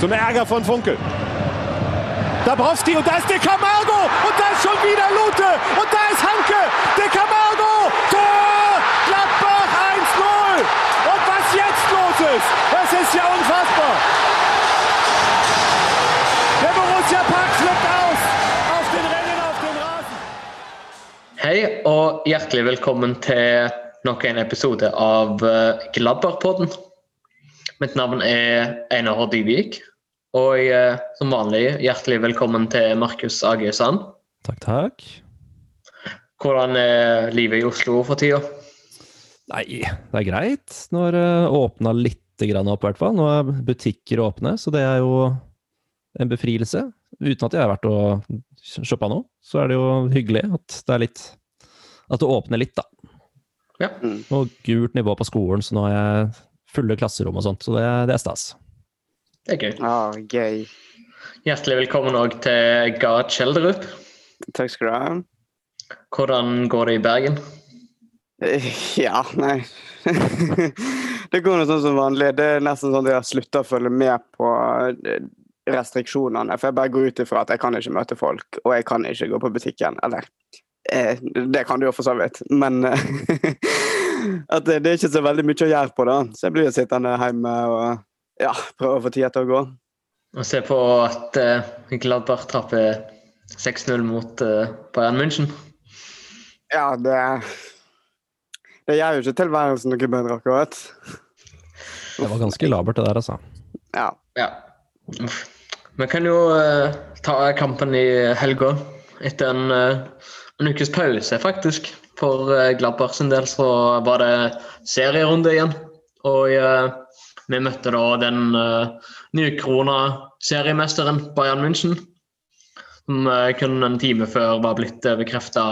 Zum Ärger von Funkel. Dabrowski und da ist De Camargo und da ist schon wieder Lute und da ist Hanke. De Camargo, Tor! Gladbach 1-0. Und was jetzt los ist, das ist ja unfassbar. Der Borussia Park flippt aus auf den Rennen auf den Rasen. Hei og hjertelig velkommen til nok en episode av eh, Gladbach-podden. Mitt navn er Einar Dybvik. Og eh, som vanlig, hjertelig velkommen til Markus AG Sand. Takk, takk. Hvordan er livet i Oslo for tida? Nei, det er greit. Nå har det åpna litt grann opp, i hvert fall. Nå er butikker åpne, så det er jo en befrielse. Uten at jeg har vært og shoppa noe, så er det jo hyggelig at det er litt At det åpner litt, da. Ja. Og gult nivå på skolen, så nå har jeg fulle klasserom og sånt, så det, det er stas. Det er gøy. Ah, gøy. Hjertelig velkommen òg til Gard Kjelderup. Takk skal du ha. Hvordan går det i Bergen? Eh, Ja, nei Det går nå sånn som vanlig. Det er nesten sånn at jeg har slutta å følge med på eh, restriksjonene. For jeg bare går ut ifra at jeg kan ikke møte folk, og jeg kan ikke gå på butikken. Eller eh, det kan du jo for så vidt, men eh, at det, det er ikke så veldig mye å gjøre på, da. Så jeg blir sittende hjemme og ja, prøve å få tida til å gå. Og se på at uh, Gladbach trapper 6-0 mot uh, Bayern München. Ja, det Det gjør jo ikke tilværelsen noe bedre, akkurat. Det var ganske labert, det der, altså. Ja. Ja. Vi kan jo uh, ta kampen i helga etter en, eh, en ukes pause, faktisk. For uh, Gladbach sin del så var det serierunde igjen. Og eh, vi møtte da den uh, nykrona seriemesteren Bayern München. Som uh, kun en time før var blitt uh, bekrefta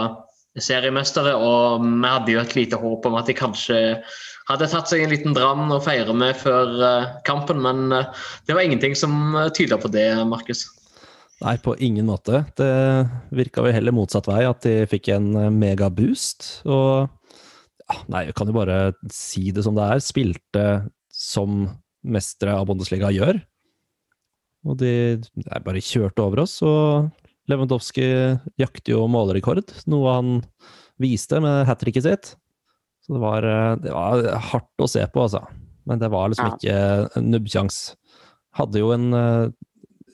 seriemestere. Og vi hadde jo et lite håp om at de kanskje hadde tatt seg en liten dram og feire med før uh, kampen, men eh, det var ingenting som tyda på det, Markus. Nei, på ingen måte. Det virka vel heller motsatt vei, at de fikk en eh, megaboost. Og ja, nei, jeg kan jo bare si det som det er. Spilte som mestere av Bundesliga gjør. Og de er bare kjørte over oss, og Lewandowski jakter jo målerekord, noe han viste med hat tricket sitt. Så det var, eh, det var hardt å se på, altså. Men det var liksom ikke en nubbsjans. Hadde jo en eh,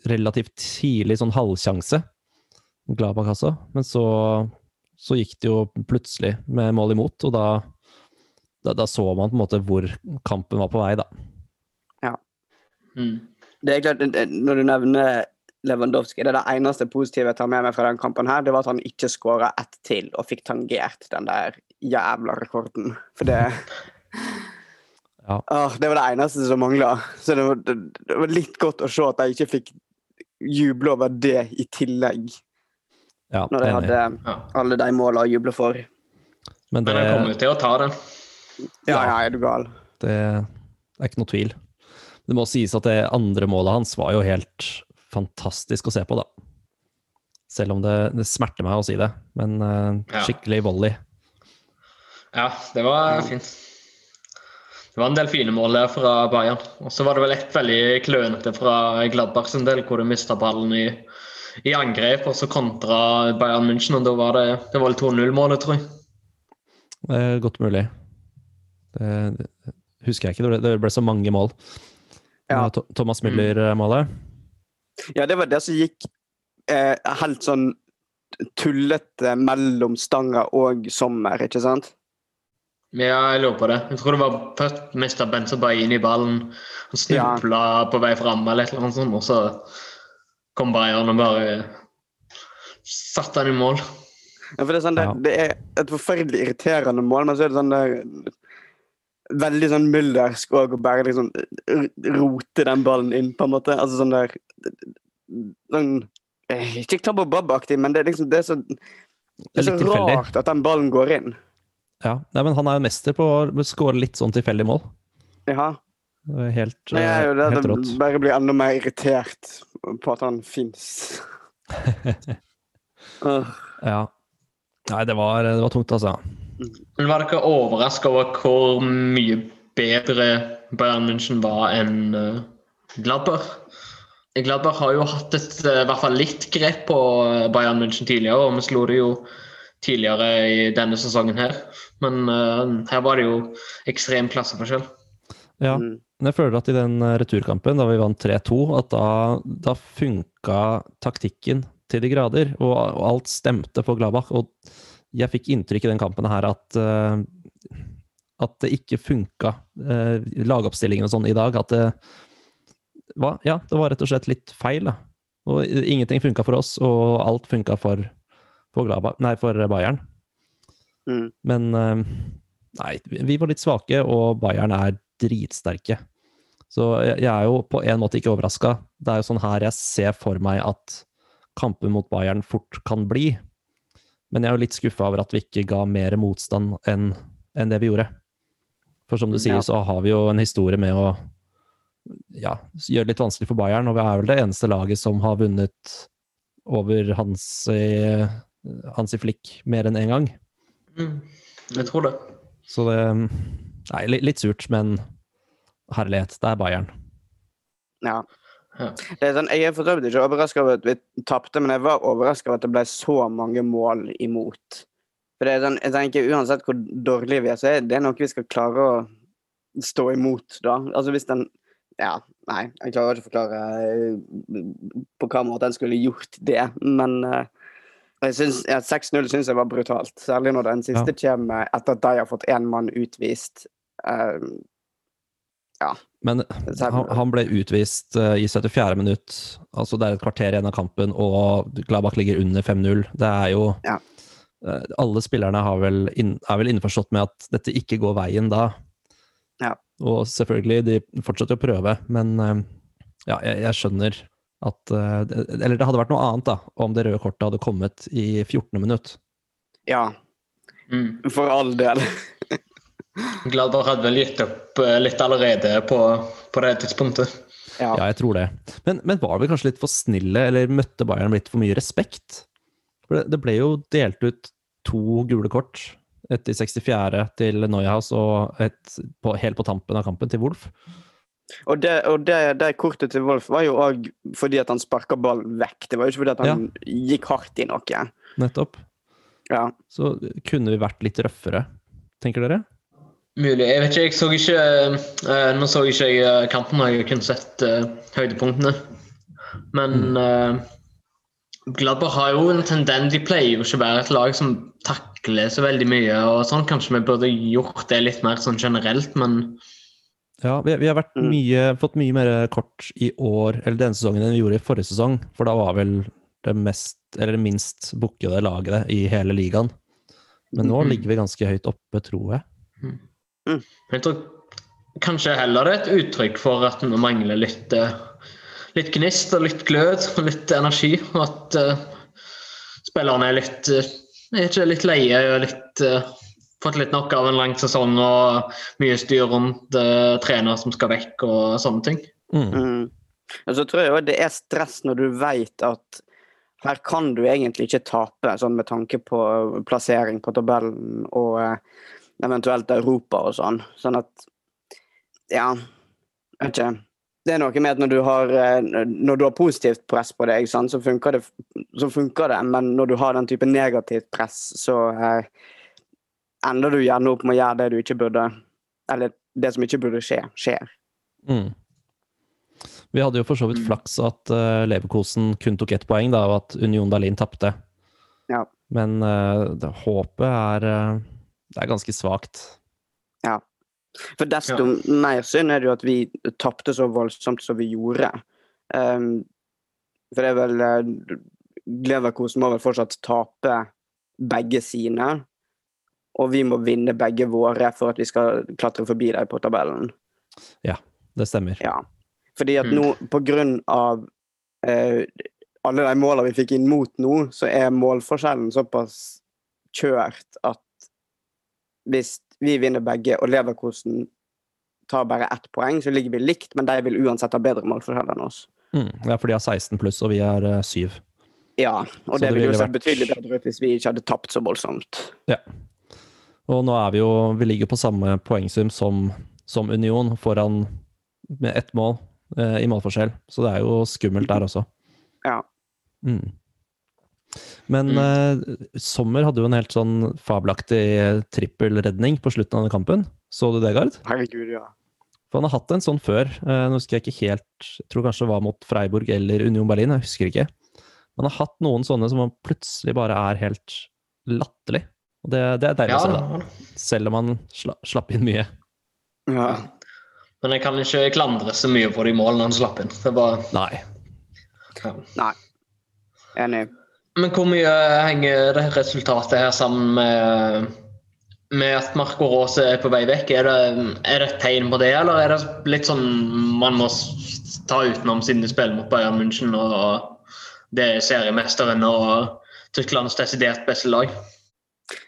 relativt tidlig sånn halvsjanse, Glabak også, Men så, så gikk det jo plutselig med mål imot, og da, da, da så man på en måte hvor kampen var på vei, da. Mm. Det er klart, Når du nevner Lewandowski, det er det eneste positive jeg tar med meg fra den kampen, her, det var at han ikke skåra ett til og fikk tangert den der jævla rekorden. For det Ja. Åh, Det var det eneste som mangla. Så det var, det, det var litt godt å se at de ikke fikk juble over det i tillegg, Ja, når de hadde Ja. alle de måla å juble for. Men det, Men jeg kommer til å ta den. Ja, Ja. er du gal? det er ikke noe tvil. Det må sies at det andre målet hans var jo helt fantastisk å se på, da. Selv om det, det smerter meg å si det, men uh, skikkelig volley. Ja, det var fint. Det var en del fine mål der fra Bayern. Og så var det vel ett veldig klønete fra Gladbach sin del, hvor du mista ballen i, i angrep, og så kontra Bayern München, og da var det, det var vel 2-0-målet, tror jeg. Det er godt mulig. Det, det husker jeg ikke, det ble, det ble så mange mål. Ja. Thomas Müller-målet. Ja, det var det som gikk eh, helt sånn tullete mellom stanga og sommer, ikke sant? Ja, jeg lurer på det. Jeg tror det var først mista inn i ballen. Han snubla på vei fram, eller et eller annet sånt, og så kom Bayern og bare satte han i mål. Ja, for det, er sånn, det, det er et forferdelig irriterende mål, men så er det sånn det, Veldig sånn myldersk òg å bare liksom rote den ballen inn, på en måte. Altså sånn der sånn, eh, Ikke Tabbo Bob-aktig, men det er liksom det er så, det er så rart at den ballen går inn. Ja, Nei, men han er jo mester på å skåre litt sånn tilfeldig mål. Ja. Helt, Nei, jeg jo eh, det, helt det bare blir enda mer irritert på at han fins. Ja. Nei, det var, det var tungt, altså. Men var dere overraska over hvor mye bedre Bayern München var enn eh, Gladbach? Gladbach har jo hatt et, eh, i hvert fall litt grep på eh, Bayern München tidligere, og vi slo det jo tidligere i denne sesongen her. Men uh, her var det jo ekstrem klasseforskjell. Ja, Mm. men jeg føler at i den eh, returkampen, da vi vant 3-2, at da, da funka taktikken til de grader, og, og alt stemte for Gladbach. Og jeg fikk inntrykk i den kampen her at eh, at det ikke funka, uh, lagoppstillingen og sånn i dag. At det var, ja, det var rett og slett litt feil. Da. Og ingenting funka for oss, og alt funka for, for, nei, for Bayern. Mm. Men eh, nei, vi var litt svake, og Bayern er dritsterke. Så jeg jeg er jo på en måte ikke overraska. Det er jo sånn her jeg ser for meg at kampen mot Bayern fort kan bli. Men jeg er jo litt skuffa over at vi ikke ga mer motstand enn en det vi gjorde. For som du sier, Ja. så har vi jo en historie med å ja, gjøre det litt vanskelig for Bayern, og vi er vel det eneste laget som har vunnet over Hansi, Hansi Flick mer enn én en gang. Mm. Jeg tror det. Så det Nei, litt surt, men herlighet, det er Bayern. Ja. Ja. Det er sånn, jeg er for så vidt ikke overraska over at vi tapte, men jeg var overraska over at det ble så mange mål imot. For det er sånn, jeg tenker Uansett hvor dårlige vi er, så er det noe vi skal klare å stå imot, da. Altså hvis den Ja, nei, jeg klarer ikke å forklare eh, på hva måte en skulle gjort det, men eh, jeg synes, ja, 6-0 syns jeg var brutalt. Særlig når den siste kommer etter at de har fått én mann utvist. Eh, Men han, han ble utvist eh, i 74. minutt. Altså det er et kvarter igjen av kampen, og Gladbach ligger under 5-0. Det er jo Ja. eh, Alle spillerne har vel inn, er vel innforstått med at dette ikke går veien da. Ja. Og selvfølgelig, de fortsetter å prøve, men eh, ja, jeg, jeg skjønner at Eller det hadde vært noe annet da, om det røde kortet hadde kommet i 14. minutt. ja, Mm. for all del. Gladbach hadde vel gitt opp eh, litt allerede på, på det tidspunktet. Ja. Ja, jeg tror det. Men, men var vi kanskje litt for snille, eller møtte Bayern litt for mye respekt? For det, det ble jo delt ut to gule kort. Et i 64. til Neuhaus og et på, helt på tampen av kampen til Wolf. Og det, og det, det kortet til Wolf var jo òg fordi at han sparka ballen vekk. Det var jo ikke fordi at han gikk hardt i noe. Nettopp. Ja. Så kunne vi vært litt røffere, tenker dere? Mulig. Jeg vet ikke, jeg så ikke uh, Nå så ikke jeg eh, kampen, jeg har kun sett uh, høydepunktene. Men eh, Gladbach har jo en tendens De pleier jo ikke å være et lag som takler så veldig mye. og sånn. Kanskje vi burde gjort det litt mer sånn generelt, men Ja, vi, vi har vært Mm. mye, fått mye mer kort i år, eller denne sesongen, enn vi gjorde i forrige sesong. For da var vel det mest, eller det minst bukkede laget i hele ligaen. Men nå Mhm. ligger vi ganske høyt oppe, tror jeg. Jeg tror kanskje heller det er et uttrykk for at vi mangler litt, eh, litt gnist og litt glød og litt energi. Og at uh, spillerne er litt uh, er ikke litt leie og litt uh, fått litt nok av en lang sesong og mye styr rundt uh, trener som skal vekk og sånne ting. Mm. Mm. Og så tror jeg også det er stress når du veit at her kan du egentlig ikke tape, sånn med tanke på plassering på tabellen og eh, eventuelt Europa og sånn. Sånn at Ja, vet ikke. Det er noe med at når du har, eh, når du har positivt press på deg, sant, så, funker det, så funker det, men når du har den type negativt press, så eh, ender du gjerne opp med å gjøre det du ikke burde Eller det som ikke burde skje, skjer. Mm. Vi hadde jo for så vidt Mm. flaks at uh, Leverkosen kun tok ett poeng, da, og at Union Berlin tapte. Ja. Men uh, det, håpet er, eh, det er ganske svakt. For desto mer synd er det jo at vi tapte så voldsomt som vi gjorde. Um, for det er vel uh, Leverkosen må vel fortsatt tape begge sine. Og vi må vinne begge våre for at vi skal klatre forbi dem på tabellen. Ja, Det stemmer. Ja. Fordi at Mm. nå, på grunn av uh, alle de målene vi fikk inn mot nå, så er målforskjellen såpass kjørt at hvis vi vinner begge og Leverkosen tar bare ett poeng, så ligger vi likt, men de vil uansett ha bedre målforskjell enn oss. Mm. Ja, for de har 16 pluss, og vi har eh, 7. Ja, og Så det det ville jo sett vært- betydelig bedre ut hvis vi ikke hadde tapt så voldsomt. Ja. Og nå er vi jo Vi ligger på samme poengsum som, som Union, foran med ett mål. eh, i målforskjell, så det er jo skummelt der også. Ja. Mm. Men eh, Sommer hadde jo en helt sånn fabelaktig trippelredning på slutten av den kampen. Så du det, Gard? Herregud, ja. For han har hatt en sånn før. Uh, nå husker jeg ikke helt Jeg tror kanskje det var mot Freiburg eller Union Berlin, jeg husker ikke. Men han har hatt noen sånne som han plutselig bare er helt latterlig. Og det, det er deilig å se, da. Selv om han sla, slapp inn mye. ja. Men jeg kan ikke klandre så mye på de målene han slapp inn. Det bare... Nei. ja. Enig. Men hvor mye henger det resultatet her sammen med, med at Marco Rose er på vei vekk? Er det, er det et tegn på det, eller er det litt sånn man må ta utenom siden de spiller mot Bayern München og det er seriemesteren og Tysklands desidert beste lag?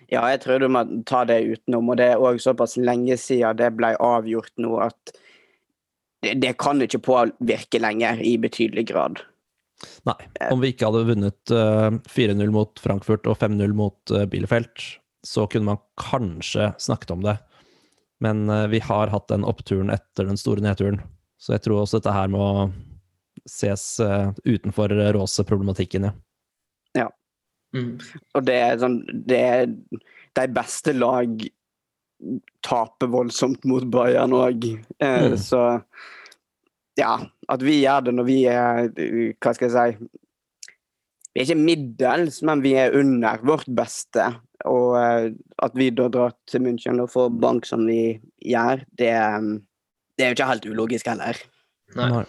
Ja, jeg tror du må ta det utenom, og det er òg såpass lenge siden det ble avgjort nå at det, det kan ikke påvirke lenger i betydelig grad. Nei. Om vi ikke hadde vunnet eh, 4-0 mot Frankfurt og 5-0 mot uh, Bielefeld, så kunne man kanskje snakket om det. Men eh, vi har hatt den oppturen etter den store nedturen. Så jeg tror også dette her må ses eh, utenfor Råse-problematikken, ja. Mm. Og det er sånn det er, De beste lag taper voldsomt mot Bayern òg, eh, Mm. så Ja. At vi gjør det når vi er Hva skal jeg si Vi er ikke middels, men vi er under vårt beste. Og eh, at vi da drar til München og får bank som vi gjør, det, det er jo ikke helt ulogisk heller. Nei.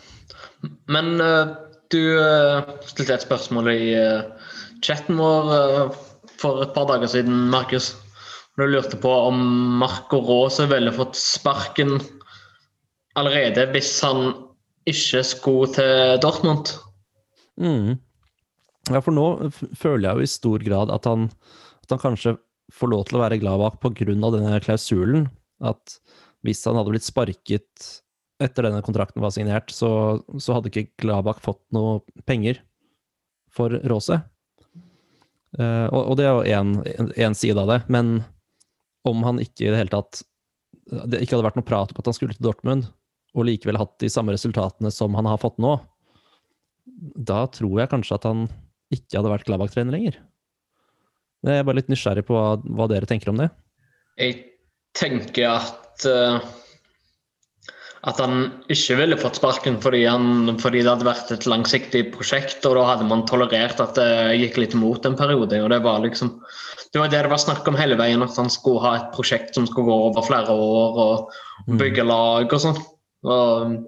Men uh, du uh, stilte et spørsmål i uh, chatten vår for et par dager siden, Markus. Du lurte på om Marco Rose ville fått sparken allerede hvis han ikke skulle til Dortmund. Mm. Ja, for nå føler jeg jo i stor grad at han, at han kanskje får lov til å være glad bak av denne klausulen. At hvis han hadde blitt sparket etter denne kontrakten var signert, så, så hadde ikke Gladbach fått noe penger for Rose. Uh, og, og det er jo én side av det, men om han ikke i det hele tatt Det ikke hadde vært noe prat om at han skulle til Dortmund, og likevel hatt de samme resultatene som han har fått nå, da tror jeg kanskje at han ikke hadde vært Gladbach-trener lenger. Jeg er bare litt nysgjerrig på hva, hva dere tenker om det. Jeg tenker at uh at han ikke ville fått sparken fordi, han, fordi det hadde vært et langsiktig prosjekt, og da hadde man tolerert at det gikk litt imot en periode. og Det var liksom, det var det det var snakk om hele veien, at han skulle ha et prosjekt som skulle gå over flere år og bygge lag og sånn. Og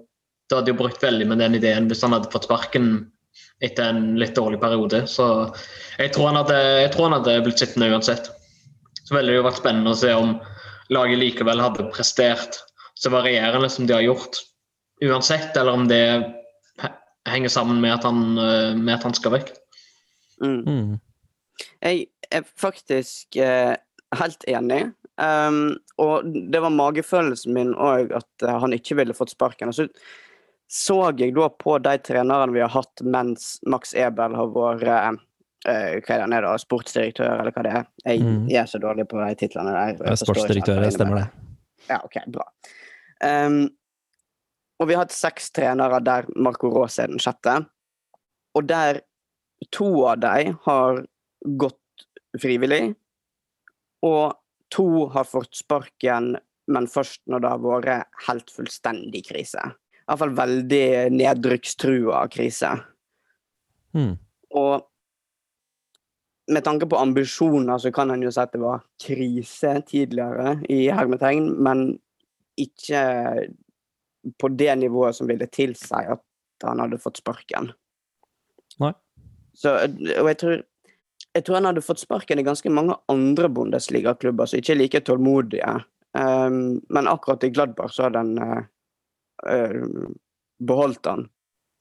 Det hadde jo brukt veldig med den ideen hvis han hadde fått sparken etter en litt dårlig periode. Så jeg tror han hadde, jeg tror han hadde blitt sittende uansett. Så ville det jo vært spennende å se om laget likevel hadde prestert så varierende som de har gjort uansett, eller om det henger sammen med at han, eh, med at han skal vekk. Mm. Mm. Jeg er faktisk eh, helt enig. Um, og det var magefølelsen min òg at eh, han ikke ville fått sparken. Og så så jeg da på de trenerne vi har hatt mens Max Ebel har vært eh, eh, hva er det da, sportsdirektør, eller hva det er. Jeg, Mm. jeg er så dårlig på de titlene der. hva Sportsdirektør, det stemmer det. Ja, ok, bra. Um, og vi har hatt seks trenere der Marco Raas er den sjette. Og der to av dem har gått frivillig, og to har fått sparken, men først når det har vært helt fullstendig krise. Iallfall veldig nedrykkstrua krise. Mm. Og med tanke på ambisjoner så kan en jo si at det var krise tidligere, i hermetegn, men ikke på det nivået som ville tilsi at han hadde fått sparken. Nei. Så, og jeg tror, jeg tror han hadde fått sparken i ganske mange andre Bundesliga-klubber som ikke er like tålmodige. Um, men akkurat i Gladbach så har den uh, uh, beholdt han,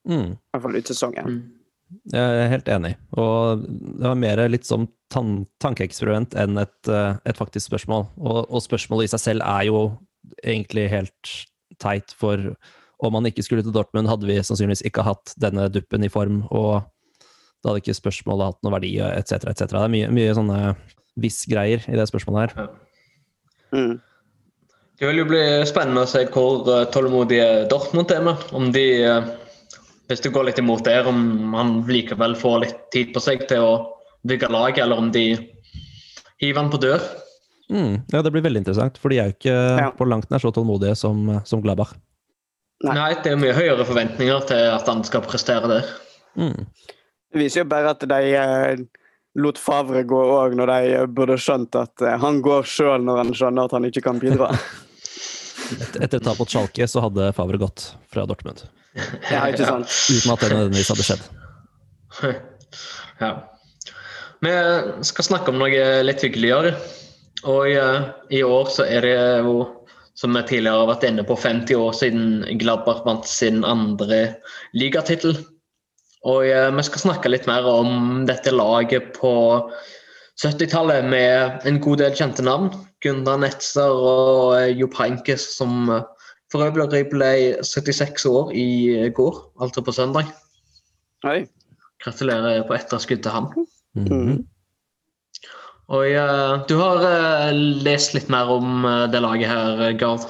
Mm. i hvert fall ut sesongen. Mm. Jeg er helt enig. Og det var mer litt som tan tankeeksperiment enn et, eh, et faktisk spørsmål. Og, og spørsmålet i seg selv er jo egentlig helt teit, for om han ikke skulle til Dortmund, hadde vi sannsynligvis ikke hatt denne duppen i form, og da hadde ikke spørsmålet hatt noe verdi, etc., etc. Det er mye, mye sånne hvis-greier i det spørsmålet her. Mm. Det vil jo bli spennende å se hvor eh, tålmodige Dortmund er med. Om de, eh, hvis det går litt imot der, om han likevel får litt tid på seg til å bygge lag, eller om de hiver han på dør. Mm, ja, det blir veldig interessant, for de er jo ikke Ja. på langt nær så tålmodige som, som Gladbach. Nei. Nei, det er mye høyere forventninger til at han skal prestere der. Mm. Det viser jo bare at de eh, lot Favre gå òg, når de eh, burde skjønt at eh, han går sjøl når han skjønner at han ikke kan bidra. Et, etter tap mot Schalke så hadde Favre gått fra Dortmund. Ja, ikke sant? Uten at det nødvendigvis hadde skjedd. ja. Vi skal snakke om noe litt hyggeligere. Og eh, i år så er det jo, som vi tidligere har vært inne på, 50 år siden Gladbach vant sin andre ligatittel. Og eh, vi skal snakke litt mer om dette laget på 70-tallet med en god del kjente navn. Gunda Netzer og Jo Pankes, som eh, for øvrig ble 76 år i går, altså på søndag. Hei. Gratulerer på etterskudd til ham. Mm -hmm. Og eh, du har eh, lest litt mer om eh, det laget her, Gard.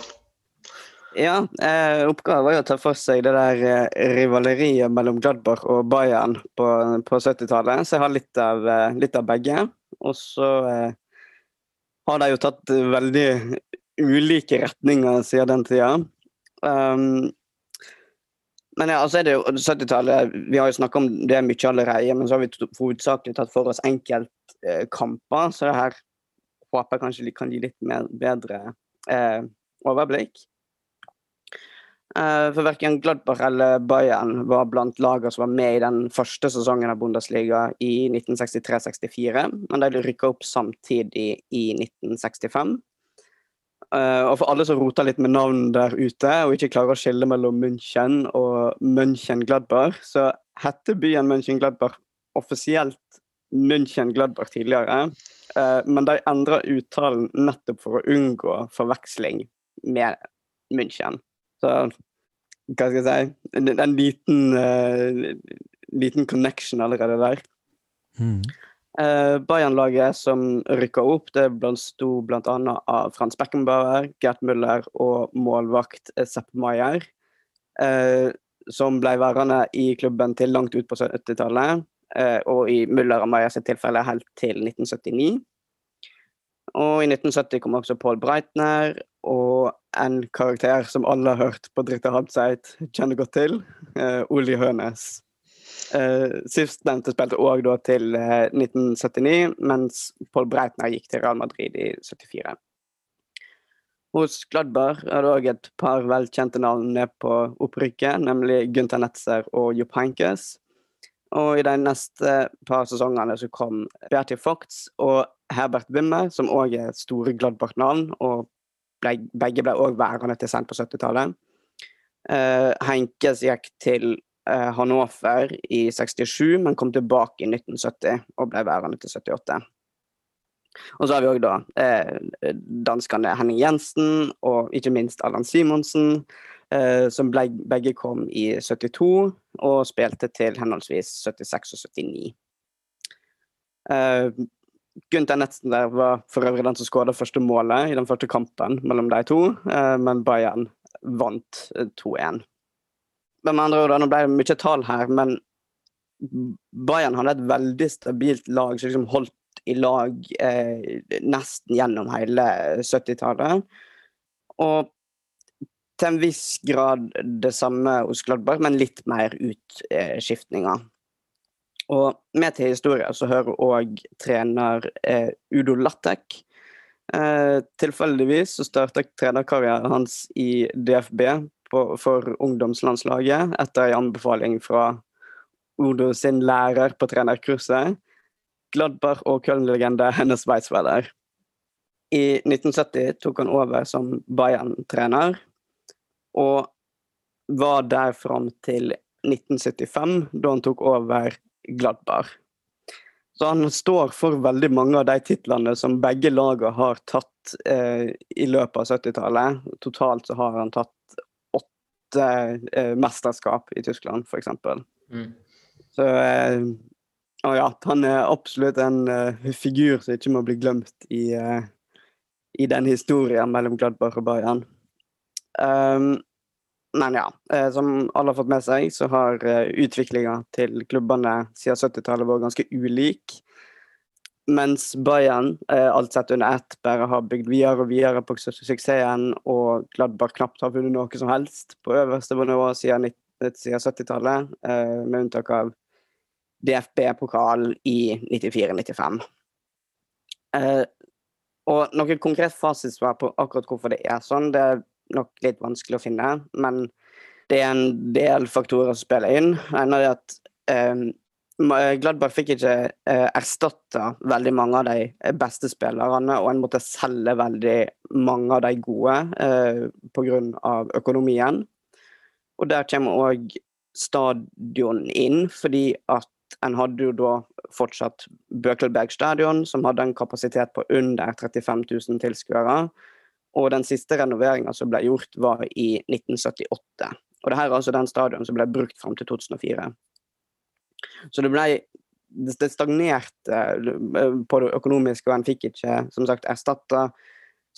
Ja, eh, oppgaven var jo å ta for seg det der eh, rivaleriet mellom Gladbach og Bayern på, på 70-tallet. Så jeg har litt av, eh, litt av begge. Og så eh, har de jo tatt eh, veldig ulike retninger siden den tida. Um, men ja, altså er det jo 70-tallet Vi har jo snakka om det mye allerede, men så har vi hovedsakelig tatt for oss enkeltkamper. Så det her håper jeg kanskje kan gi litt mer, bedre eh, overblikk. Eh, For verken Gladbach eller Bayern var blant lagene som var med i den første sesongen av Bundesliga i 1963-64, men de rykka opp samtidig i 1965. Eh, Og for alle som roter litt med navn der ute, og ikke klarer å skille mellom München og München-Gladbach, så hette byen München-Gladbach offisielt München-Gladbach tidligere, eh, men de endra uttalen nettopp for å unngå forveksling med München. Så hva skal jeg si Det er en liten, uh, liten connection allerede der. Mm. Uh, Bayern-laget som rykka opp, det sto bl.a. av Frans Beckenbauer, Gert Müller og målvakt Sepp Maier. uh, som ble værende i klubben til langt ut på 70-tallet, uh, og i Müller og Maier sitt tilfelle helt til 1979. Og i 1970 kom også Paul Breitner og en karakter som alle har hørt på Dritte Halbseit, kjenner godt til, eh, Oli Hønes. Eh, Sistnevnte spilte òg til eh, 1979, mens Paul Breitner gikk til Real Madrid i 74. Hos Gladbar er det òg et par velkjente navn ned på opprykket, nemlig Gunther Netzer og Jupp Henkes. Og i de neste par sesongene så kom Beatrice Fox og Herbert Wimmer, som òg er store Gladbart-navn, og ble, begge ble òg værende til sent på 70-tallet. Uh, Henkes gikk til uh, Hannover i 67, men kom tilbake i 1970 og ble værende til 78. Og så har vi òg da uh, danskene Henning Jensen og ikke minst Allan Simonsen, eh, som ble, begge kom i 72 og spilte til henholdsvis 76 og 79. Eh, Gunther Netzen der var for øvrig den som skåret første målet i den første kampen mellom de to, eh, men Bayern vant eh, 2-1. Men med andre ord, nå ble det mye tall her, men Bayern hadde et veldig stabilt lag som liksom holdt i lag eh, nesten gjennom hele 70-tallet. Og til en viss grad det samme hos Gladbach, men litt mer utskiftninger. Og med til historien så hører òg trener eh, Udo Lattek. Eh, tilfeldigvis så starta trenerkarrieren hans i DFB på, for ungdomslandslaget etter en anbefaling fra Udo sin lærer på trenerkurset. Gladbach og Köln-legende Hennes Weisweiler. I 1970 tok han over som Bayern-trener, og var der fram til 1975, da han tok over Gladbach. Så han står for veldig mange av de titlene som begge lagene har tatt eh, i løpet av 70-tallet. Totalt så har han tatt åtte eh, mesterskap i Tyskland, f.eks. Mm. Så eh, og ja, han er absolutt en uh, figur som ikke må bli glemt i, uh, i den historien mellom Gladbach og Bayern. Um, men ja, eh, som alle har fått med seg, så har uh, utviklinga til klubbene siden 70-tallet vært ganske ulik. Mens Bayern, uh, alt sett under ett, bare har bygd videre og videre på suksessen, og Gladbach knapt har vunnet noe som helst på øverste nivå siden, siden 70-tallet, uh, med unntak av DFB-pokal i 94-95. Uh, og noe konkret fasitsvar på akkurat hvorfor det er sånn, det nok litt vanskelig å finne. Men det er en del faktorer som spiller inn. En av de at eh, Gladbach fikk ikke eh, erstatta veldig mange av de beste spillerne, og en måtte selge veldig mange av de gode eh, pga. økonomien. Og der kommer òg stadion inn, fordi at en hadde jo da fortsatt Bøkelberg stadion, som hadde en kapasitet på under 35 000 tilskuere. Og den siste renoveringa som ble gjort, var i 1978. Og det her er altså den stadion som ble brukt fram til 2004. Så det ble det stagnerte eh, på det økonomiske, og en fikk ikke som sagt erstatta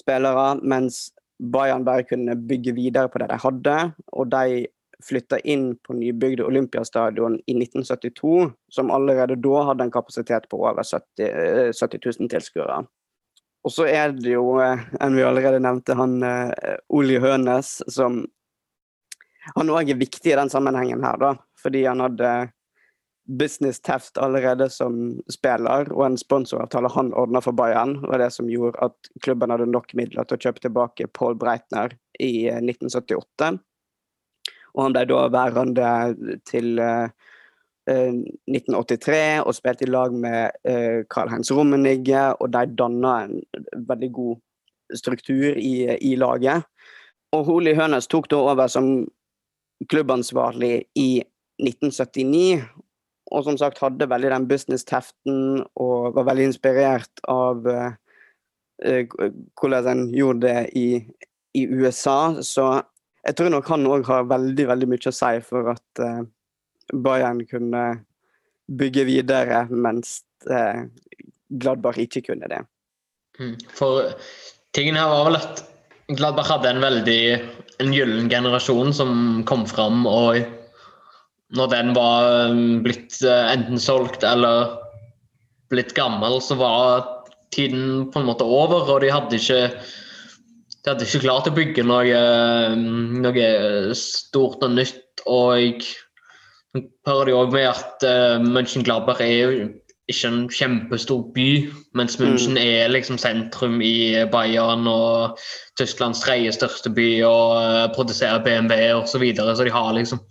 spillere, mens Bayern bare kunne bygge videre på det de hadde. Og de flytta inn på nybygde Olympiastadion i 1972, som allerede da hadde en kapasitet på over 70, 70 000 tilskuere. Og så er det jo, eh, enn vi allerede nevnte, han uh, Oli Hønes, som Han òg er viktig i den sammenhengen her, da. Fordi han hadde Business Teft allerede som spiller, og en sponsoravtale han ordna for Bayern, var det som gjorde at klubben hadde nok midler til å kjøpe tilbake Paul Breitner i 1978. Og han ble da værende til uh, 1983 eh, og spilte i lag med uh, Karl-Heinz Rummenigge, og de danna en veldig god struktur i, i laget. Og Holi Hønes tok da over som klubbansvarlig i 1979, og som sagt hadde veldig den business-teften og var veldig inspirert av uh, hvordan en gjorde det i, i USA. Så jeg tror nok han òg har veldig veldig mye å si for at Bayern kunne bygge videre, mens Gladbar Gladbach ikke kunne det. Mm. For tingen her var vel at Gladbach hadde en veldig en gyllen generasjon som kom fram, og når den var um, blitt uh, enten solgt eller blitt gammel, så var tiden på en måte over, og de hadde ikke de hadde ikke klart å bygge noe, noe stort og nytt. Og hører de òg med at uh, Mönchengladbach er jo ikke en kjempestor by, mens München mm. er liksom sentrum i Bayern og Tysklands tredje største by og uh, produserer BMW osv. Så, videre. så de har liksom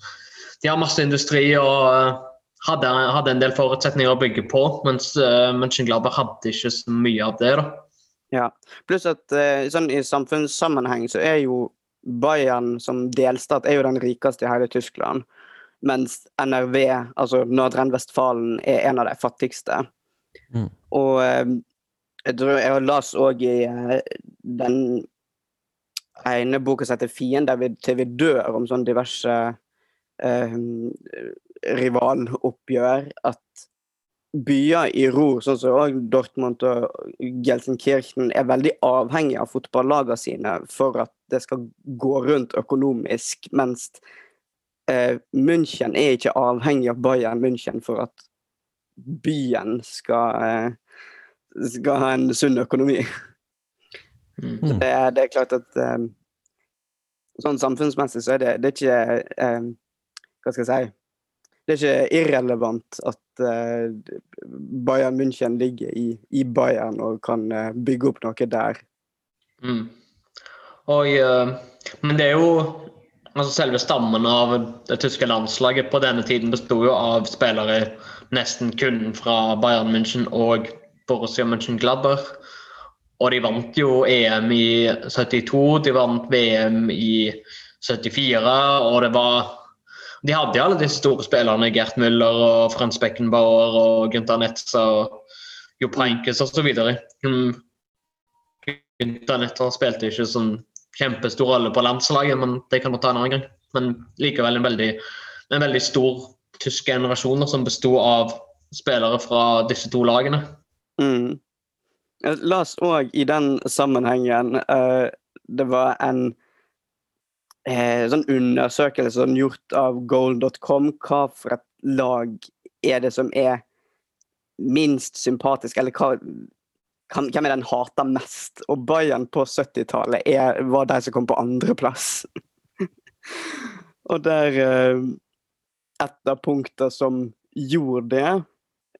de har masse industri og uh, hadde, hadde, en del forutsetninger å bygge på, mens uh, Mönchengladbach hadde ikke så mye av det. da. Ja, pluss at sånn i samfunnssammenheng så er jo Bayern som delstat er jo den rikeste i hele Tyskland. Mens NRV, altså Nordrhein-Vestfalen, er en av de fattigste. Mm. Og uh, jeg tror jeg las òg i uh, den ene boka som heter 'Fiender til vi dør', om sånn diverse rivaloppgjør, at byer i Ror, sånn som Dortmund og Gelsenkirchen, er veldig avhengig av fotballagene sine for at det skal gå rundt økonomisk, mens eh, München er ikke avhengig av Bayern München for at byen skal, eh, skal ha en sunn økonomi. Mm. Det, det, er klart at eh, sånn samfunnsmessig så er det, det er ikke eh, Hva skal jeg si det er ikke irrelevant at uh, Bayern München ligger i, i, Bayern og kan uh, bygge opp noe der. Mm. Og, uh, men det er jo altså Selve stammen av det tyske landslaget på denne tiden besto jo av spillere nesten kun fra Bayern München og Borussia München-Gladbach. Og de vant jo EM i 72, de vant VM i 74, og det var de hadde jo alle disse store spillerne, Gert Müller og Frans Beckenbauer og Gunther Netza og Jo Peinkes osv. Gunther Netza spilte ikke sånn kjempestor rolle på landslaget, men det kan vi ta en annen gang. Men likevel en veldig, en veldig stor tysk generasjon som besto av spillere fra disse to lagene. Mm. La oss òg i den sammenhengen uh, Det var en uh, sånn undersøkelse gjort av goal.com. Hva for et lag er det som er minst sympatisk, eller hva, hvem er den hater mest? Og Bayern på 70-tallet var de som kom på andreplass. og der eh, Et av punktene som gjorde det,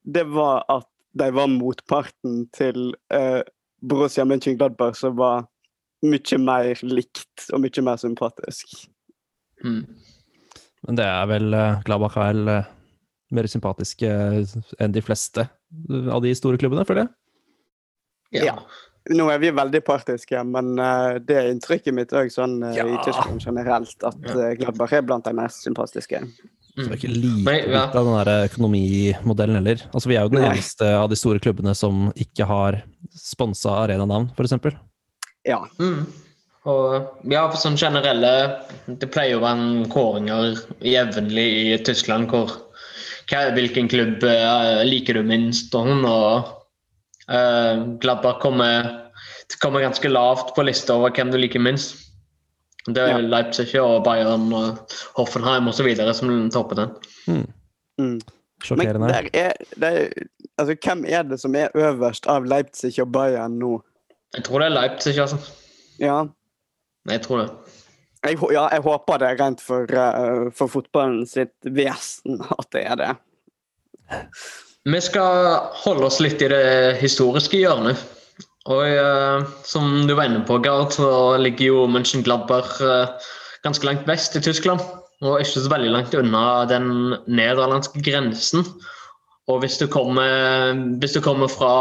det var at de var motparten til eh, Borussia Mönchengladbach, som var mye mer likt og mye mer sympatisk. Mm. Men det er vel eh, Gladbach er vel eh, mer sympatiske enn de fleste av de store klubbene, føler jeg. Ja. Ja. Nå er vi veldig partiske, men eh, det er inntrykket mitt òg sånn ja. i Tyskland generelt, at Ja. uh, Gladbach er blant de mest sympatiske. Så det er Mm. ikke lite Nei, ja. av den der økonomimodellen heller. Altså, vi er jo den Nei. eneste av de store klubbene som ikke har sponsa arenanavn, f.eks. Ja. Mm. Og ja, for sånn generelle Det pleier å være kåringer jevnlig i Tyskland hvor Hvilken klubb eh, liker du minst? Og, og eh, Gladbach kommer, kommer ganske lavt på lista over hvem du liker minst. Det er Ja. Leipzig og Bayern og Hoffenheim osv. som topper den. Mm. Mm. Men Sjokkerende. der er, det er, altså, hvem er det som er øverst av Leipzig og Bayern nå? Jeg tror det er Leipzig, altså. Ja, Jeg tror det. jeg, ja, jeg håper det rent for, uh, for fotballen sitt vesen at det er det. Vi skal holde oss litt i det historiske hjørnet. Og eh, som du var inne på, Gard, så ligger jo Mönchengladbach uh, ganske langt vest i Tyskland. Og ikke så veldig langt unna den nederlandske grensen. Og hvis du kommer, hvis du kommer fra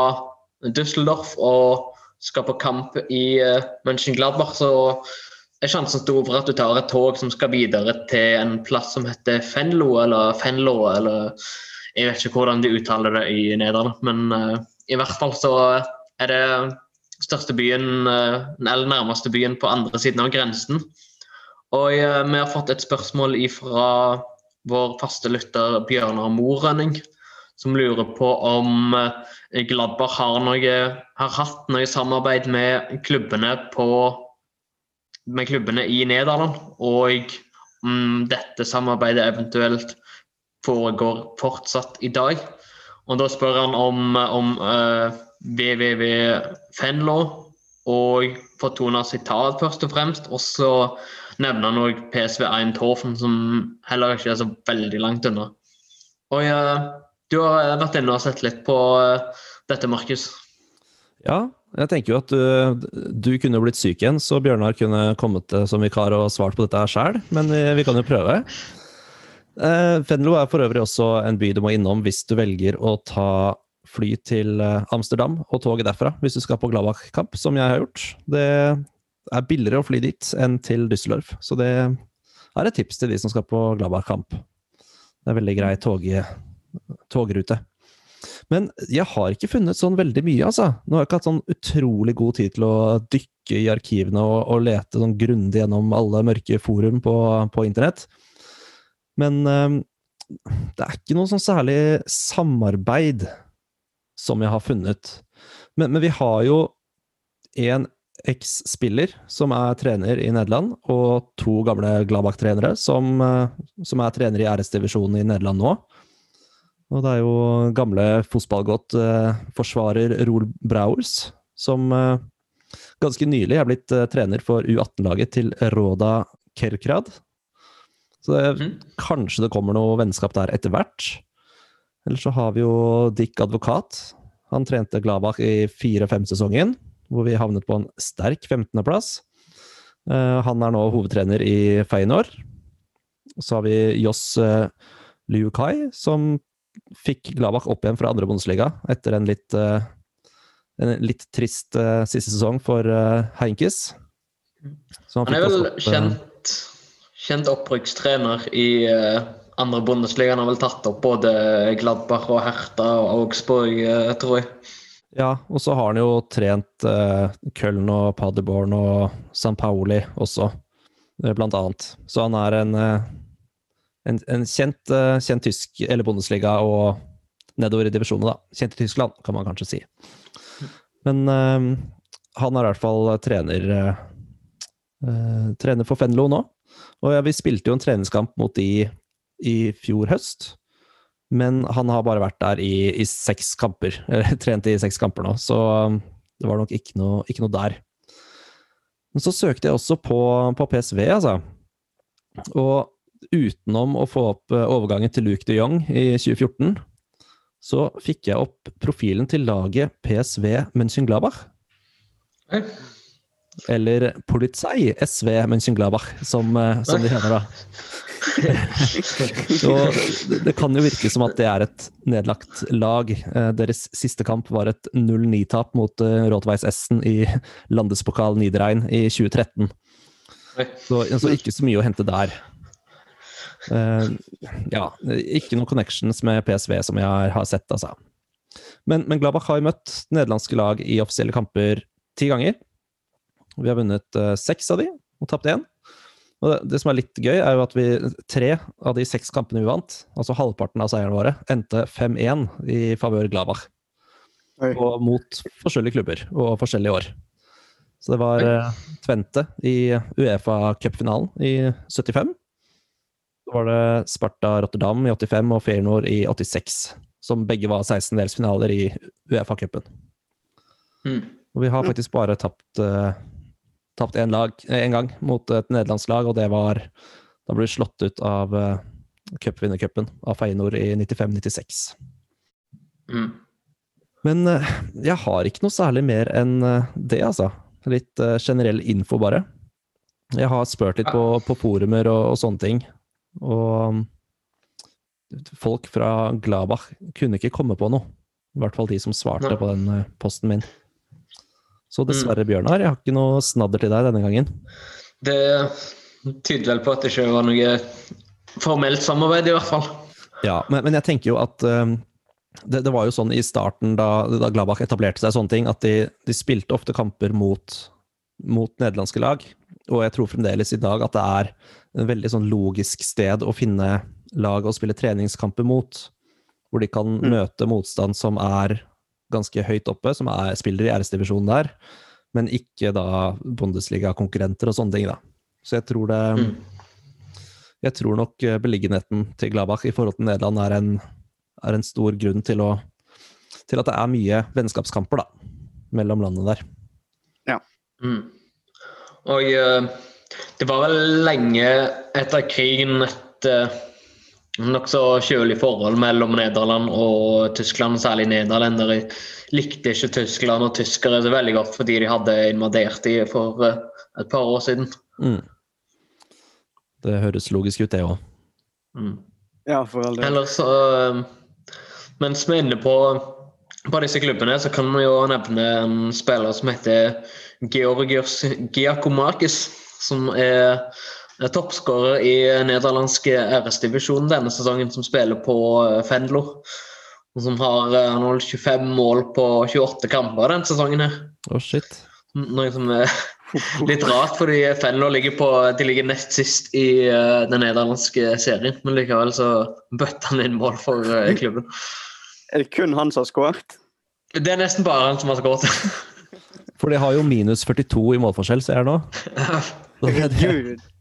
Düsseldorf og skal på kamp i uh, Mönchengladbach, så er sjansen stor for at du tar et tog som skal videre til en plass som heter Fenlo, eller Fenlo, eller jeg vet ikke hvordan de uttaler det i Nederland, men uh, i hvert fall så er det største byen, uh, eller nærmeste byen på andre siden av grensen. Og uh, vi har fått et spørsmål fra vår faste lytter Bjørnar Morønning, som lurer på om Gladbach har, har hatt noe samarbeid med klubbene på med klubbene i Nederland, og om dette samarbeidet eventuelt foregår fortsatt i dag. Og da spør han om, om uh, WWW Fenlo og Fortuna Sitat først og fremst. Og så nevner han òg PSV Eindhoven, som heller ikke er så veldig langt unna. Og uh, du har vært inne og sett litt på uh, dette, Markus. Ja, jeg tenker jo at du, du kunne blitt syk igjen, så Bjørnar kunne kommet eh, som vikar og svart på dette sjøl, men vi, vi kan jo prøve. Eh, Fenlo er for øvrig også en by du må innom hvis du velger å ta fly til eh, Amsterdam og toget derfra, hvis du skal på Gladbach-kamp, som jeg har gjort. Det er billigere å fly dit enn til Düsseldorf, så det er et tips til de som skal på Gladbach-kamp. Det er veldig grei tog, togrute. Men jeg har ikke funnet sånn veldig mye, altså. Nå har jeg ikke hatt sånn utrolig god tid til å dykke i arkivene og, og lete sånn grundig gjennom alle mørke forum på, på internett. Men eh, det er ikke noe sånn særlig samarbeid som jeg har funnet. Men, men vi har jo en eks-spiller som er trener i Nederland, og to gamle Gladbach-trenere som, eh, som er trener i RS-divisjonen i Nederland nå. Og det er jo gamle fotballgodt eh, forsvarer Roel Brauers, som eh, ganske nylig er blitt eh, trener for U18-laget til Roda Kerkrad. Så det, Mm. kanskje det kommer noe vennskap der etter hvert. Eller så har vi jo Dick Advokat. Han trente Gladbach i fire-fem-sesongen, hvor vi havnet på en sterk 15.-plass. Eh, han er nå hovedtrener i Feyenoord. Så har vi Joss uh, Liukai, som fikk Gladbach opp igjen fra andre Bundesliga etter en litt, eh, en litt trist eh, siste sesong for Heinkis. Heinkes. Så Han er vel opp, eh, kjent, kjent opprykkstrener i eh, andre Bundesliga. Han har vel tatt opp både Gladbach og Hertha og Augsburg, eh, tror jeg. Ja, og så har han jo trent uh, Köln og Paderborn og San Paoli også, eh, blant annet. Så han er en, eh, en, en kjent, eh, kjent tysk, eller Bundesliga og nedover i divisjonene, da. Kjent i Tyskland, kan man kanskje si. Men eh, han er i hvert fall trener, eh, eh, trener for Fenlo nå. Og ja, vi spilte jo en treningskamp mot de i fjor høst. Men han har bare vært der i, i seks kamper. Eller trent i seks kamper nå, så um, det var nok ikke noe, ikke noe der. Men så søkte jeg også på, på, PSV, altså. Og utenom å få opp eh, overgangen til Luke de Jong i 2014, så fikk jeg opp profilen til laget PSV Mönchengladbach. Hey. Eller Polizei SV Mönchengladbach, som, eh, som de heter da. Så det kan jo virke som at det er et nedlagt lag. Eh, deres siste kamp var et 0-9-tap mot Rotweiss Rådveis Essen i Landespokal Niederrein i 2013. Så, så, ikke så mye å hente der. Ja, ikke noen connections med PSV som jeg har sett, altså. Men, men Gladbach har møtt nederlandske lag i offisielle kamper ti ganger. Vi har vunnet uh, seks av de, og tapt én. Og det, det, som er litt gøy, er jo at vi tre av de seks kampene vi vant, altså halvparten av seierne våre, endte 5-1 i favør Glavach. Og mot forskjellige klubber og forskjellige år. Så det var uh, Tvente i Uefa-cupfinalen i 75. Så var det Sparta Rotterdam i 85 og Feyenoord i 86, som begge var 16-delsfinaler i Uefa-cupen. Mm. Og vi har faktisk bare tapt uh, tapt én eh, gang mot et nederlandsk lag, og det var Da ble vi slått ut av uh, cupvinnercupen av Feinor i 95-96. Mm. Men uh, jeg har ikke noe særlig mer enn uh, det, altså. Litt uh, generell info, bare. Jeg har spurt litt på, på forumer og, og, sånne ting, og um, folk fra Glabach kunne ikke komme på noe. I hvert fall de som svarte på den posten min. Så dessverre, Bjørnar, jeg har ikke noe snadder til deg denne gangen. Det tyder vel på at det ikke var noe formelt samarbeid, i hvert fall. Ja, men, men jeg tenker jo at um, det, det, var jo sånn i starten, da, da Gladbach etablerte seg, sånne ting, at de, de spilte ofte kamper mot, mot, nederlandske lag. Og jeg tror fremdeles i dag at det er en veldig sånn logisk sted å finne lag å spille treningskamper mot. Hvor de kan mm. møte motstand som er ganske høyt oppe, som er, spiller i æresdivisjonen der, men ikke da Bundesliga-konkurrenter og sånne ting, da. Så jeg tror det mm. Jeg tror nok eh, beliggenheten til Gladbach i forhold til Nederland er en, er en stor grunn til, å, til at det er mye vennskapskamper, da, mellom landene der. Ja. Mm. Og uh, det var vel lenge etter krigen et uh, nokså kjølig forhold mellom Nederland og Tyskland. Særlig nederlendere likte ikke Tyskland og tyskere så veldig godt fordi de hadde invadert dem for eh, et par år siden. Mm. Det høres logisk ut, det òg. Mm. Ja, for all del. Ellers eh, Mens vi er inne på, på disse klubbene, så kan vi jo nevne en spiller som heter Georgios Giacomakis, som er toppskårer i nederlandske RS-divisjonen denne sesongen, som spiller på Fendler. Fendlo. Og som har han 25 mål på 28 kamper denne sesongen. her. Oh, shit. Noe som er litt rart, fordi Fendler ligger, på, de ligger nest sist i den nederlandske serien. Men likevel så bøtter han inn mål for klubben. Er det kun han som har skåret? Det er nesten bare han som har skåret. for de har jo minus 42 i målforskjell, ser jeg nå.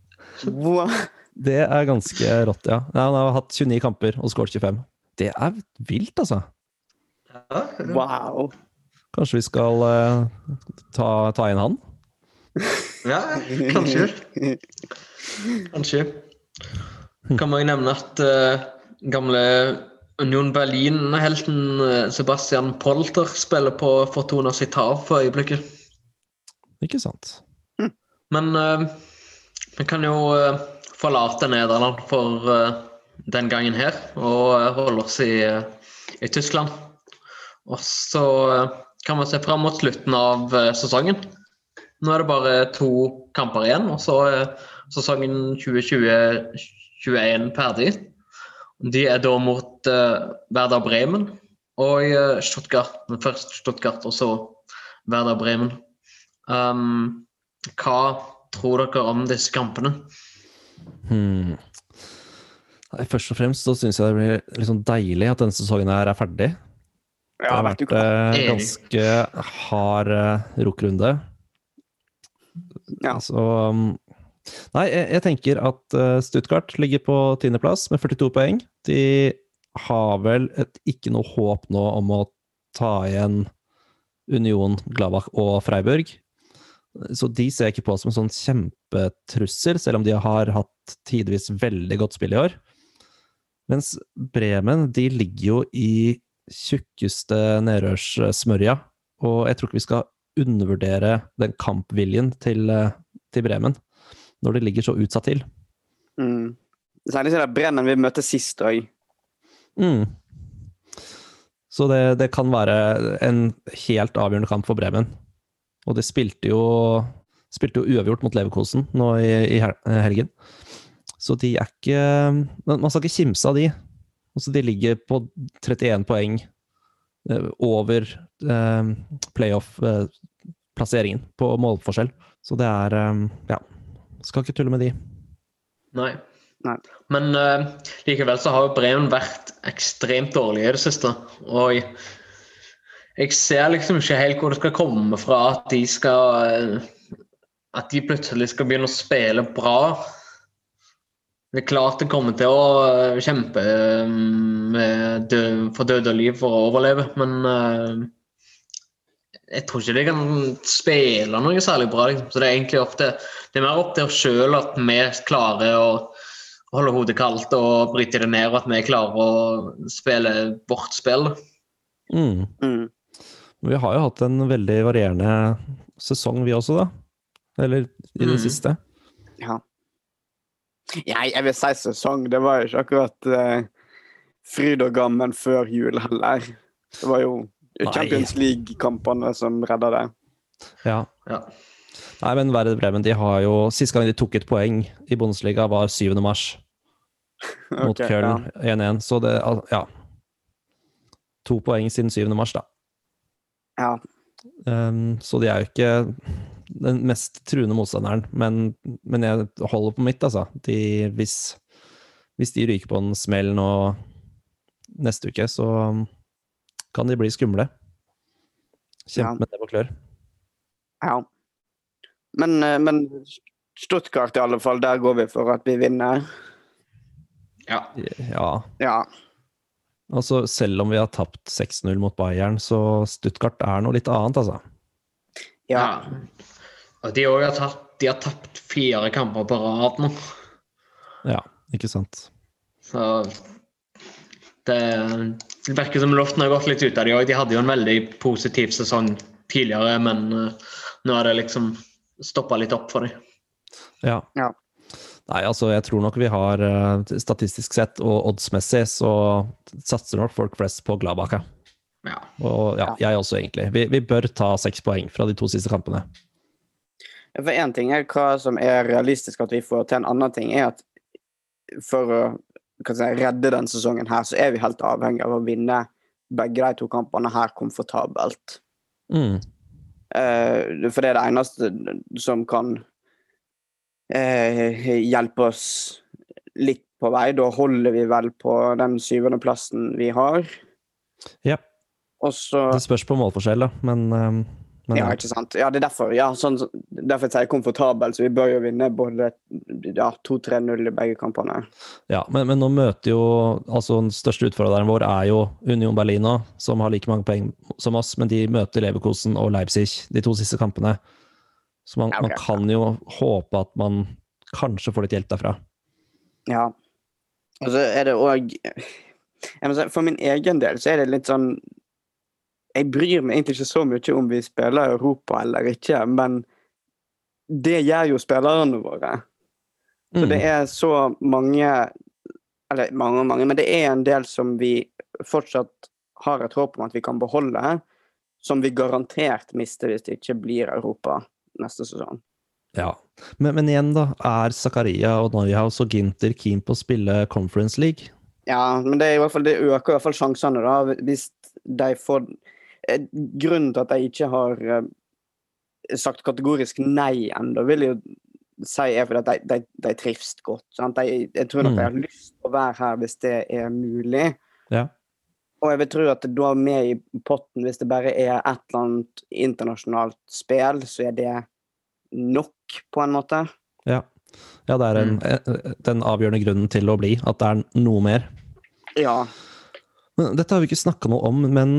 Det er ganske rått, ja. Han har hatt 29 kamper og skåret 25. Det er vilt, altså. Wow. Kanskje vi skal uh, ta, ta, inn han? Ja, kanskje. Kanskje. Kan man jo nevne at uh, gamle Union Berlin-helten uh, Sebastian Polter spiller på Fortuna Citar for øyeblikket. Ikke sant. Men vi kan jo uh, forlate Nederland for uh, den gangen her og uh, holde oss i, i Tyskland. Og så kan vi se fram mot slutten av sesongen. Nå er det bare to kamper igjen, og så er sesongen 2020-2021 ferdig. De er da mot Werder Bremen og Stuttgart. Men først Stuttgart, og så Werder Bremen. Um, hva tror dere om disse kampene? Hmm. Først og fremst så syns jeg det blir liksom deilig at denne sesongen her er ferdig. Det har vært eh, ganske hard rokkrunde. Ja. Så um, Nei, jeg, jeg tenker at eh, Stuttgart ligger på tiendeplass med 42 poeng. De har vel et, ikke noe håp nå om å ta igjen Union, Gladbach og Freiburg. Så de ser jeg ikke på som en sånn kjempetrussel, selv om de har hatt tidvis veldig godt spill i år. Mens Bremen, de ligger jo i tjukkeste nedrørssmørja, og jeg tror ikke vi skal undervurdere den kampviljen til, eh, til Bremen, når de ligger så utsatt til. Mm. Særlig siden Bremen vi møtte sist òg. Mm. Så det, det kan være en helt avgjørende kamp for Bremen. Og de spilte jo, spilte jo uavgjort mot Leverkosen nå i, i helgen. Så de er ikke Man man skal ikke kimse av de. Altså, de ligger på 31 poeng eh, over eh, playoff-plasseringen på målforskjell. Så det er eh, Ja. Skal ikke tulle med de. Nei. Nei. Men uh, likevel så har jo Bremen vært ekstremt dårlig i det siste. Og jeg, ser liksom ikke helt hvor det skal komme fra at de skal eh, At de plutselig skal begynne å spille bra. Det er klart det kommer til å eh, kjempe eh, med død, for død og liv for å overleve, men uh, jeg tror ikke de kan spille noe særlig bra. Liksom. Så det er egentlig opp til det er mer opp til oss sjøl at vi klarer å holde hodet kaldt og bryte det ned, og at vi klarer å spille vårt spill. Mm. Mm. Men Vi har jo hatt en veldig varierende sesong, vi også, da. Eller i det mm. siste. Ja. ja, jeg vil si sesong. Det var jo ikke akkurat eh, fryd og gammen før jul heller. Det var jo Nei. Champions League-kampene som redda det. Ja. Ja. Nei, men Werder Bremen de har jo Sist gang de tok et poeng i Bundesliga, var 7. mars mot okay, Köln 1-1. Så det Ja. To poeng siden 7. mars, da. Ja. Um, så de er jo ikke den mest truende motstanderen, men, men jeg holder på mitt, altså. De, hvis, hvis de ryker på en smell nå neste uke, så kan de bli skumle. Ja. Kjempe med nebb og klør. ja. Men, eh, men Stuttgart i alle fall, der går vi for at vi vinner. Ja. Ja. Ja. Altså, selv om vi har tapt 6-0 mot Bayern, så Stuttgart er noe litt annet, altså. ja. Og de òg har, tatt- de har tapt fire kamper på rad nå. Ja, ikke sant. Så det, det virker som luften har gått litt ut av de òg. De hadde jo en veldig positiv sesong tidligere, men uh, nå har det liksom stoppa litt opp for dem. Ja. Ja. Nei, altså, jeg tror nok vi har eh, statistisk sett og oddsmessig så satser nok folk flest på Gladbach. ja. Ja. Og ja, jeg også, egentlig. Vi, vi bør ta seks poeng fra de to siste kampene. For én ting er hva som er realistisk at vi får til, en annen ting er at for å si, redde den sesongen her, så er vi helt avhengig av å vinne begge de to kampene her komfortabelt. Mm. Eh, for det er det eneste som kan eh, hjelpe oss litt på vei. Da holder vi vel på den syvendeplassen vi har. Ja. Også, Det spørs på målforskjell, da, men, eh, men Ja, ikke sant. Ja, det er derfor. Ja, sånn, derfor sier komfortabel, så vi bør jo vinne både ja, 2-3-0 i begge kampene. Ja, men, men nå møter jo altså Den største utfordreren vår er jo Union Berlin nå, som har like mange poeng som oss, men de møter Leverkosen og Leipzig de to siste kampene. Så man, Ja, ok. man kan jo håpe at man kanskje får litt hjelp derfra. Ja. Og så er det òg For min egen del så er det litt sånn Jeg bryr meg egentlig ikke så mye om vi spiller Europa eller ikke, men det gjør jo spillerne våre. Så Mm. det er så mange Eller mange og mange, men det er en del som vi fortsatt har et håp om at vi kan beholde, som vi garantert mister hvis det ikke blir Europa neste sesong. Ja. Men, men igjen, da. Er Zakaria og Neuhaus og Ginter keen på å spille Conference League? Ja, men det, fall, det øker i hvert fall sjansene, da, hvis de får eh, Grunnen til at de ikke har eh, sagt kategorisk nei ennå, vil jeg jo si er fordi at de, de, de trives godt. Sant? De, jeg tror nok Mm. de har lyst til å være her hvis det er mulig. Ja. Og jeg vil tro at da med i potten, hvis det bare er et eller annet internasjonalt spill, så er det nok, på en måte. Ja. ja, det er en, mm. den avgjørende grunnen til å bli, at det er noe mer. Ja. Men Dette har vi ikke snakka noe om, men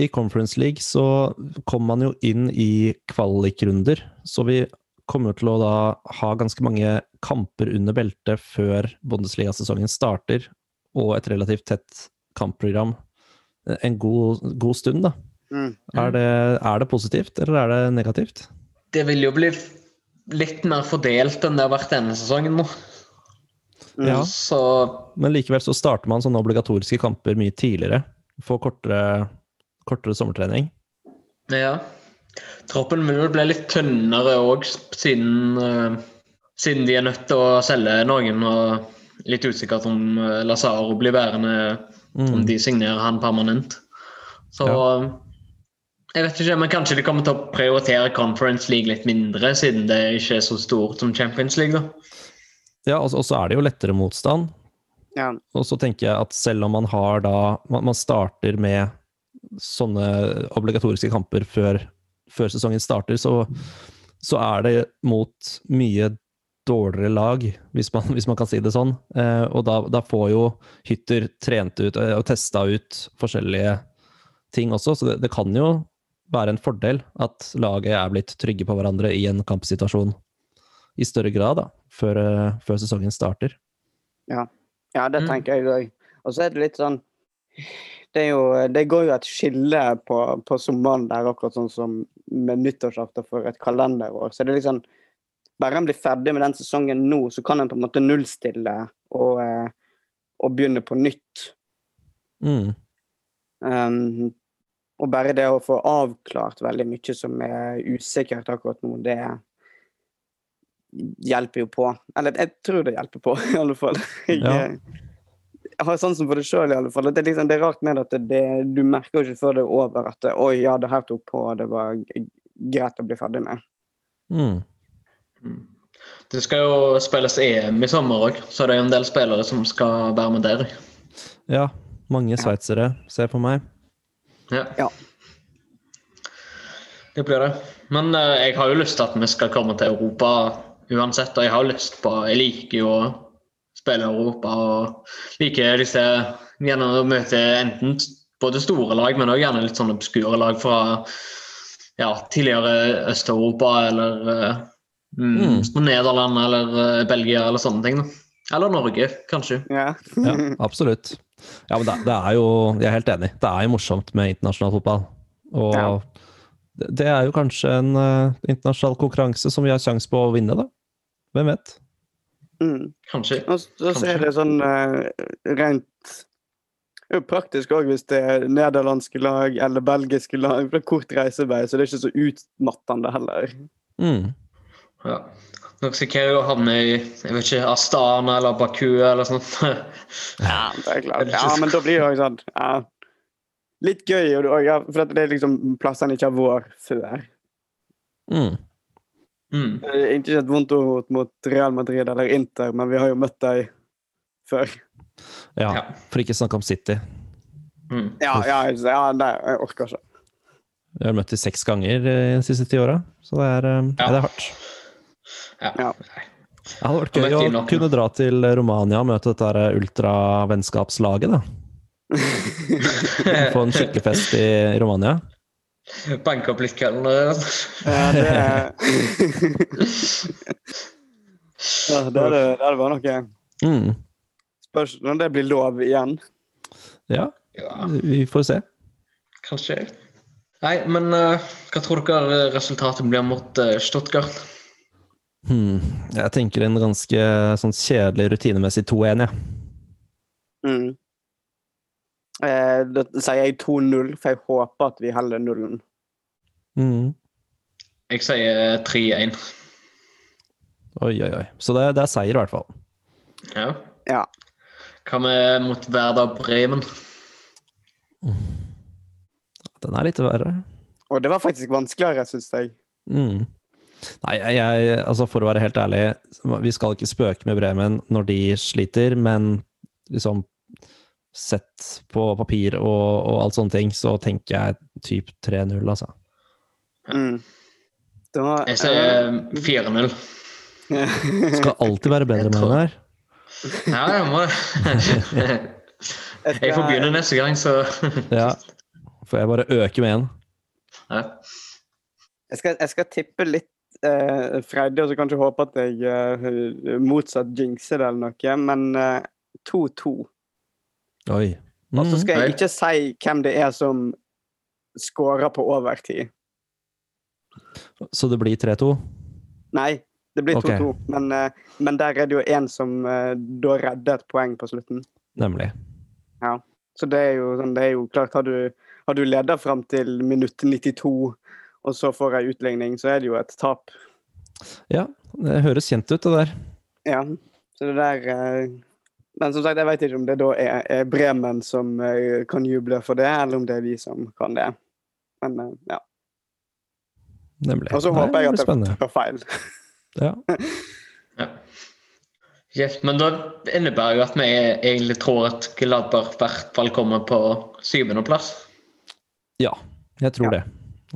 i Conference League så kom man jo inn i kvalikrunder. Så vi kommer til å da ha ganske mange kamper under beltet før Bundesliga-sesongen starter, og et relativt tett kampprogram en god, god stund, da. Mm. Er det, er det positivt, eller er det negativt? Det vil jo bli litt mer fordelt enn det har vært denne sesongen nå. Mm. Ja. Så Men likevel så starter man sånne obligatoriske kamper mye tidligere. Får kortere, kortere sommertrening. ja. Troppen vil vel bli litt tynnere òg, siden, uh, siden de er nødt til å selge noen. Og litt usikkert om uh, Lazaro blir værende, om Mm. de signerer han permanent. Så jeg vet ikke, men kanskje de kommer til å prioritere Conference League litt mindre, siden det ikke er så stort som Champions League, da. Ja, og så- og så er det jo lettere motstand. Ja. Og så tenker jeg at selv om man har da Man, man starter med sånne obligatoriske kamper før, før sesongen starter, så, så er det mot mye dårligere lag, hvis man, hvis man kan si det sånn. Eh, og da, da får jo hytter trent ut eh, og testa ut forskjellige ting også, så det, det kan jo være en fordel at laget er blitt trygge på hverandre i en kampsituasjon i større grad da, før, eh, før sesongen starter. Ja, det Mm. tenker jeg òg. Og så er det litt sånn Det, er jo, det går jo et skille på, på sommeren der, akkurat sånn som med nyttårsaften for et kalenderår. Så det er liksom Bare en blir ferdig med den sesongen nå, så kan en på en måte nullstille og, eh, og begynne på nytt. Mm. Um, og bare det å få avklart veldig mye som er usikkert akkurat nå, det hjelper jo på. Eller jeg tror det hjelper på, i alle fall. Jeg, Ja. jeg har sansen for det sjøl, i alle fall. Det er, liksom, det er rart med at det, du merker jo ikke før det er over at Oi, ja, det her tok på, det var greit å bli ferdig med. Mm. Det skal jo spilles EM i sommer òg, så det er en del spillere som skal være med der. Ja, mange sveitsere, ser på meg. Ja. Ja. Det blir det. Men uh, jeg har jo lyst til at vi skal komme til Europa uansett. Og jeg har lyst på Jeg liker jo å spille Europa og liker disse Gjerne å møte enten både store lag, men òg gjerne litt sånne obskure lag fra ja, tidligere Øst-Europa eller eh, mm, Nederland eller eh, Belgia eller sånne ting. da. Eller Norge, kanskje. Ja. Ja, absolutt. Ja, men det, det er jo Jeg er helt enig. Det er jo morsomt med internasjonal fotball. Og Ja. det, det er jo kanskje en uh, internasjonal konkurranse som vi har sjanse på å vinne, da. Hvem vet? Mm. Kanskje. Og så så Kanskje. er det sånn uh, rent jo praktisk òg hvis det er nederlandske lag eller belgiske lag. For det er kort reisevei, så det er ikke så utmattende heller. Mm. Ja. Nå risikerer jo å havne i jeg vet ikke, Astana eller Baku eller sånt. Ja, det er klart. Ja, men da blir det òg sånn ja. Litt gøy, for det er liksom plassene ikke har vært før. Mm. Mm. Det er Ikke et vondt ord mot Real Madrid eller Inter, men vi har jo møtt dem før. Ja, Ja. for ikke snakke om City. Mm. Ja, ja, ja nei, jeg orker ikke. Vi har møtt dem seks ganger eh, de siste ti åra, så det er, eh, Ja. det er hardt. Ja. Ja. Det hadde vært gøy å kunne dra til Romania og møte dette ultravennskapslaget, da. Få en skikkelig fest i Romania. Banke opp litt kelnere. Ja, det ja, det hadde vært noe. Mm. Spørs når det blir lov igjen. Ja, Ja, vi får se. kanskje. Nei, men uh, hva tror dere resultatet blir mot uh, Stuttgart? Hmm. Jeg tenker en ganske sånn kjedelig rutinemessig 2-1, jeg. Mm. Eh, da sier jeg 2-0, for jeg håper at vi holder nullen. Mm. Jeg sier 3-1. Oi, oi, oi. Så det, det er seier, i hvert fall. Ja. Ja. Hva med mot Werder Bremen? Den er litt verre. Og det var faktisk vanskeligere, syns jeg. Mm. Nei, jeg, altså for å være helt ærlig, vi skal ikke spøke med Bremen når de sliter, men liksom sett på papir og, og alt sånne ting, så tenker jeg typ 3-0, altså. Mm. Da, Jeg sier 4-0. Skal alltid være bedre med den her. Ja, jeg må Jeg får begynne neste gang, så Ja. Får jeg bare øke med én? Jeg skal, jeg skal tippe litt eh, freidig, og så kan ikke håpe at jeg eh, motsatt jinxer det eller noe, men eh, 2-2. Oi. Og så Mm. skal jeg ikke si hvem det er som scorer på overtid. Så det blir 3-2? Nei, det blir Ok. 2-2, men, eh, men der er det jo en som eh, da redder et poeng på slutten. Nemlig. Ja. Så det er jo, sånn, det er jo klart, har du, har du leder fram til minutt 92, og så får jeg utligning, så er det jo et tap. Ja, det høres kjent ut, det der. Ja, så det der eh, Men som sagt, jeg vet ikke om det da er, er Bremen som eh, kan juble for det, eller om det er vi som kan det. Men eh, ja. Nemlig. Og så Nei, håper jeg at det jeg tar feil. Ja. Ja. Yes, men da innebærer jo at vi egentlig tror at Gladberg i hvert fall kommer på syvendeplass. ja, jeg tror Ja. det.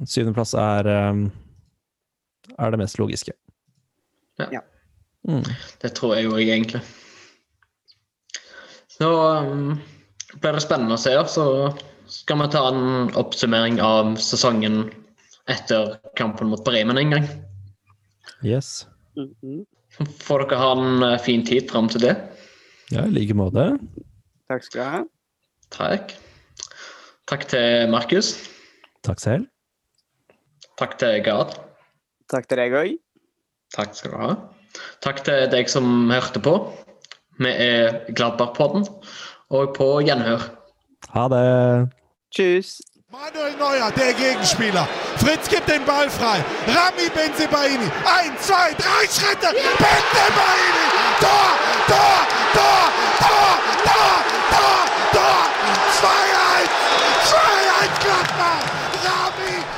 Syvendeplass er, um, er det mest logiske. Ja. Ja. Mm. Det tror jeg jo jeg egentlig. Så um, blir det spennende å se. Så skal vi ta en oppsummering av sesongen etter kampen mot Bremen en gang. Yes. Mhm. Får dere ha en eh, fin tid fram til det. Ja, i like måte. Takk skal du ha. Takk. Takk til Markus. Takk selv. Takk til Gard. Takk til deg òg. Takk skal du ha. Takk til deg som hørte på. Vi er Gladbach-podden, og på gjenhør. Ha det! Tschüss. Manuel Neuer, der Gegenspieler. Fritz gibt den Ball frei. Rami Benzebaini. Ein, zwei, drei Schritte. Benzebaini. Tor, Tor, Tor, Tor, Tor, Tor, Tor. 2-1. 2-1 Gladbach. Rami Benzebaini.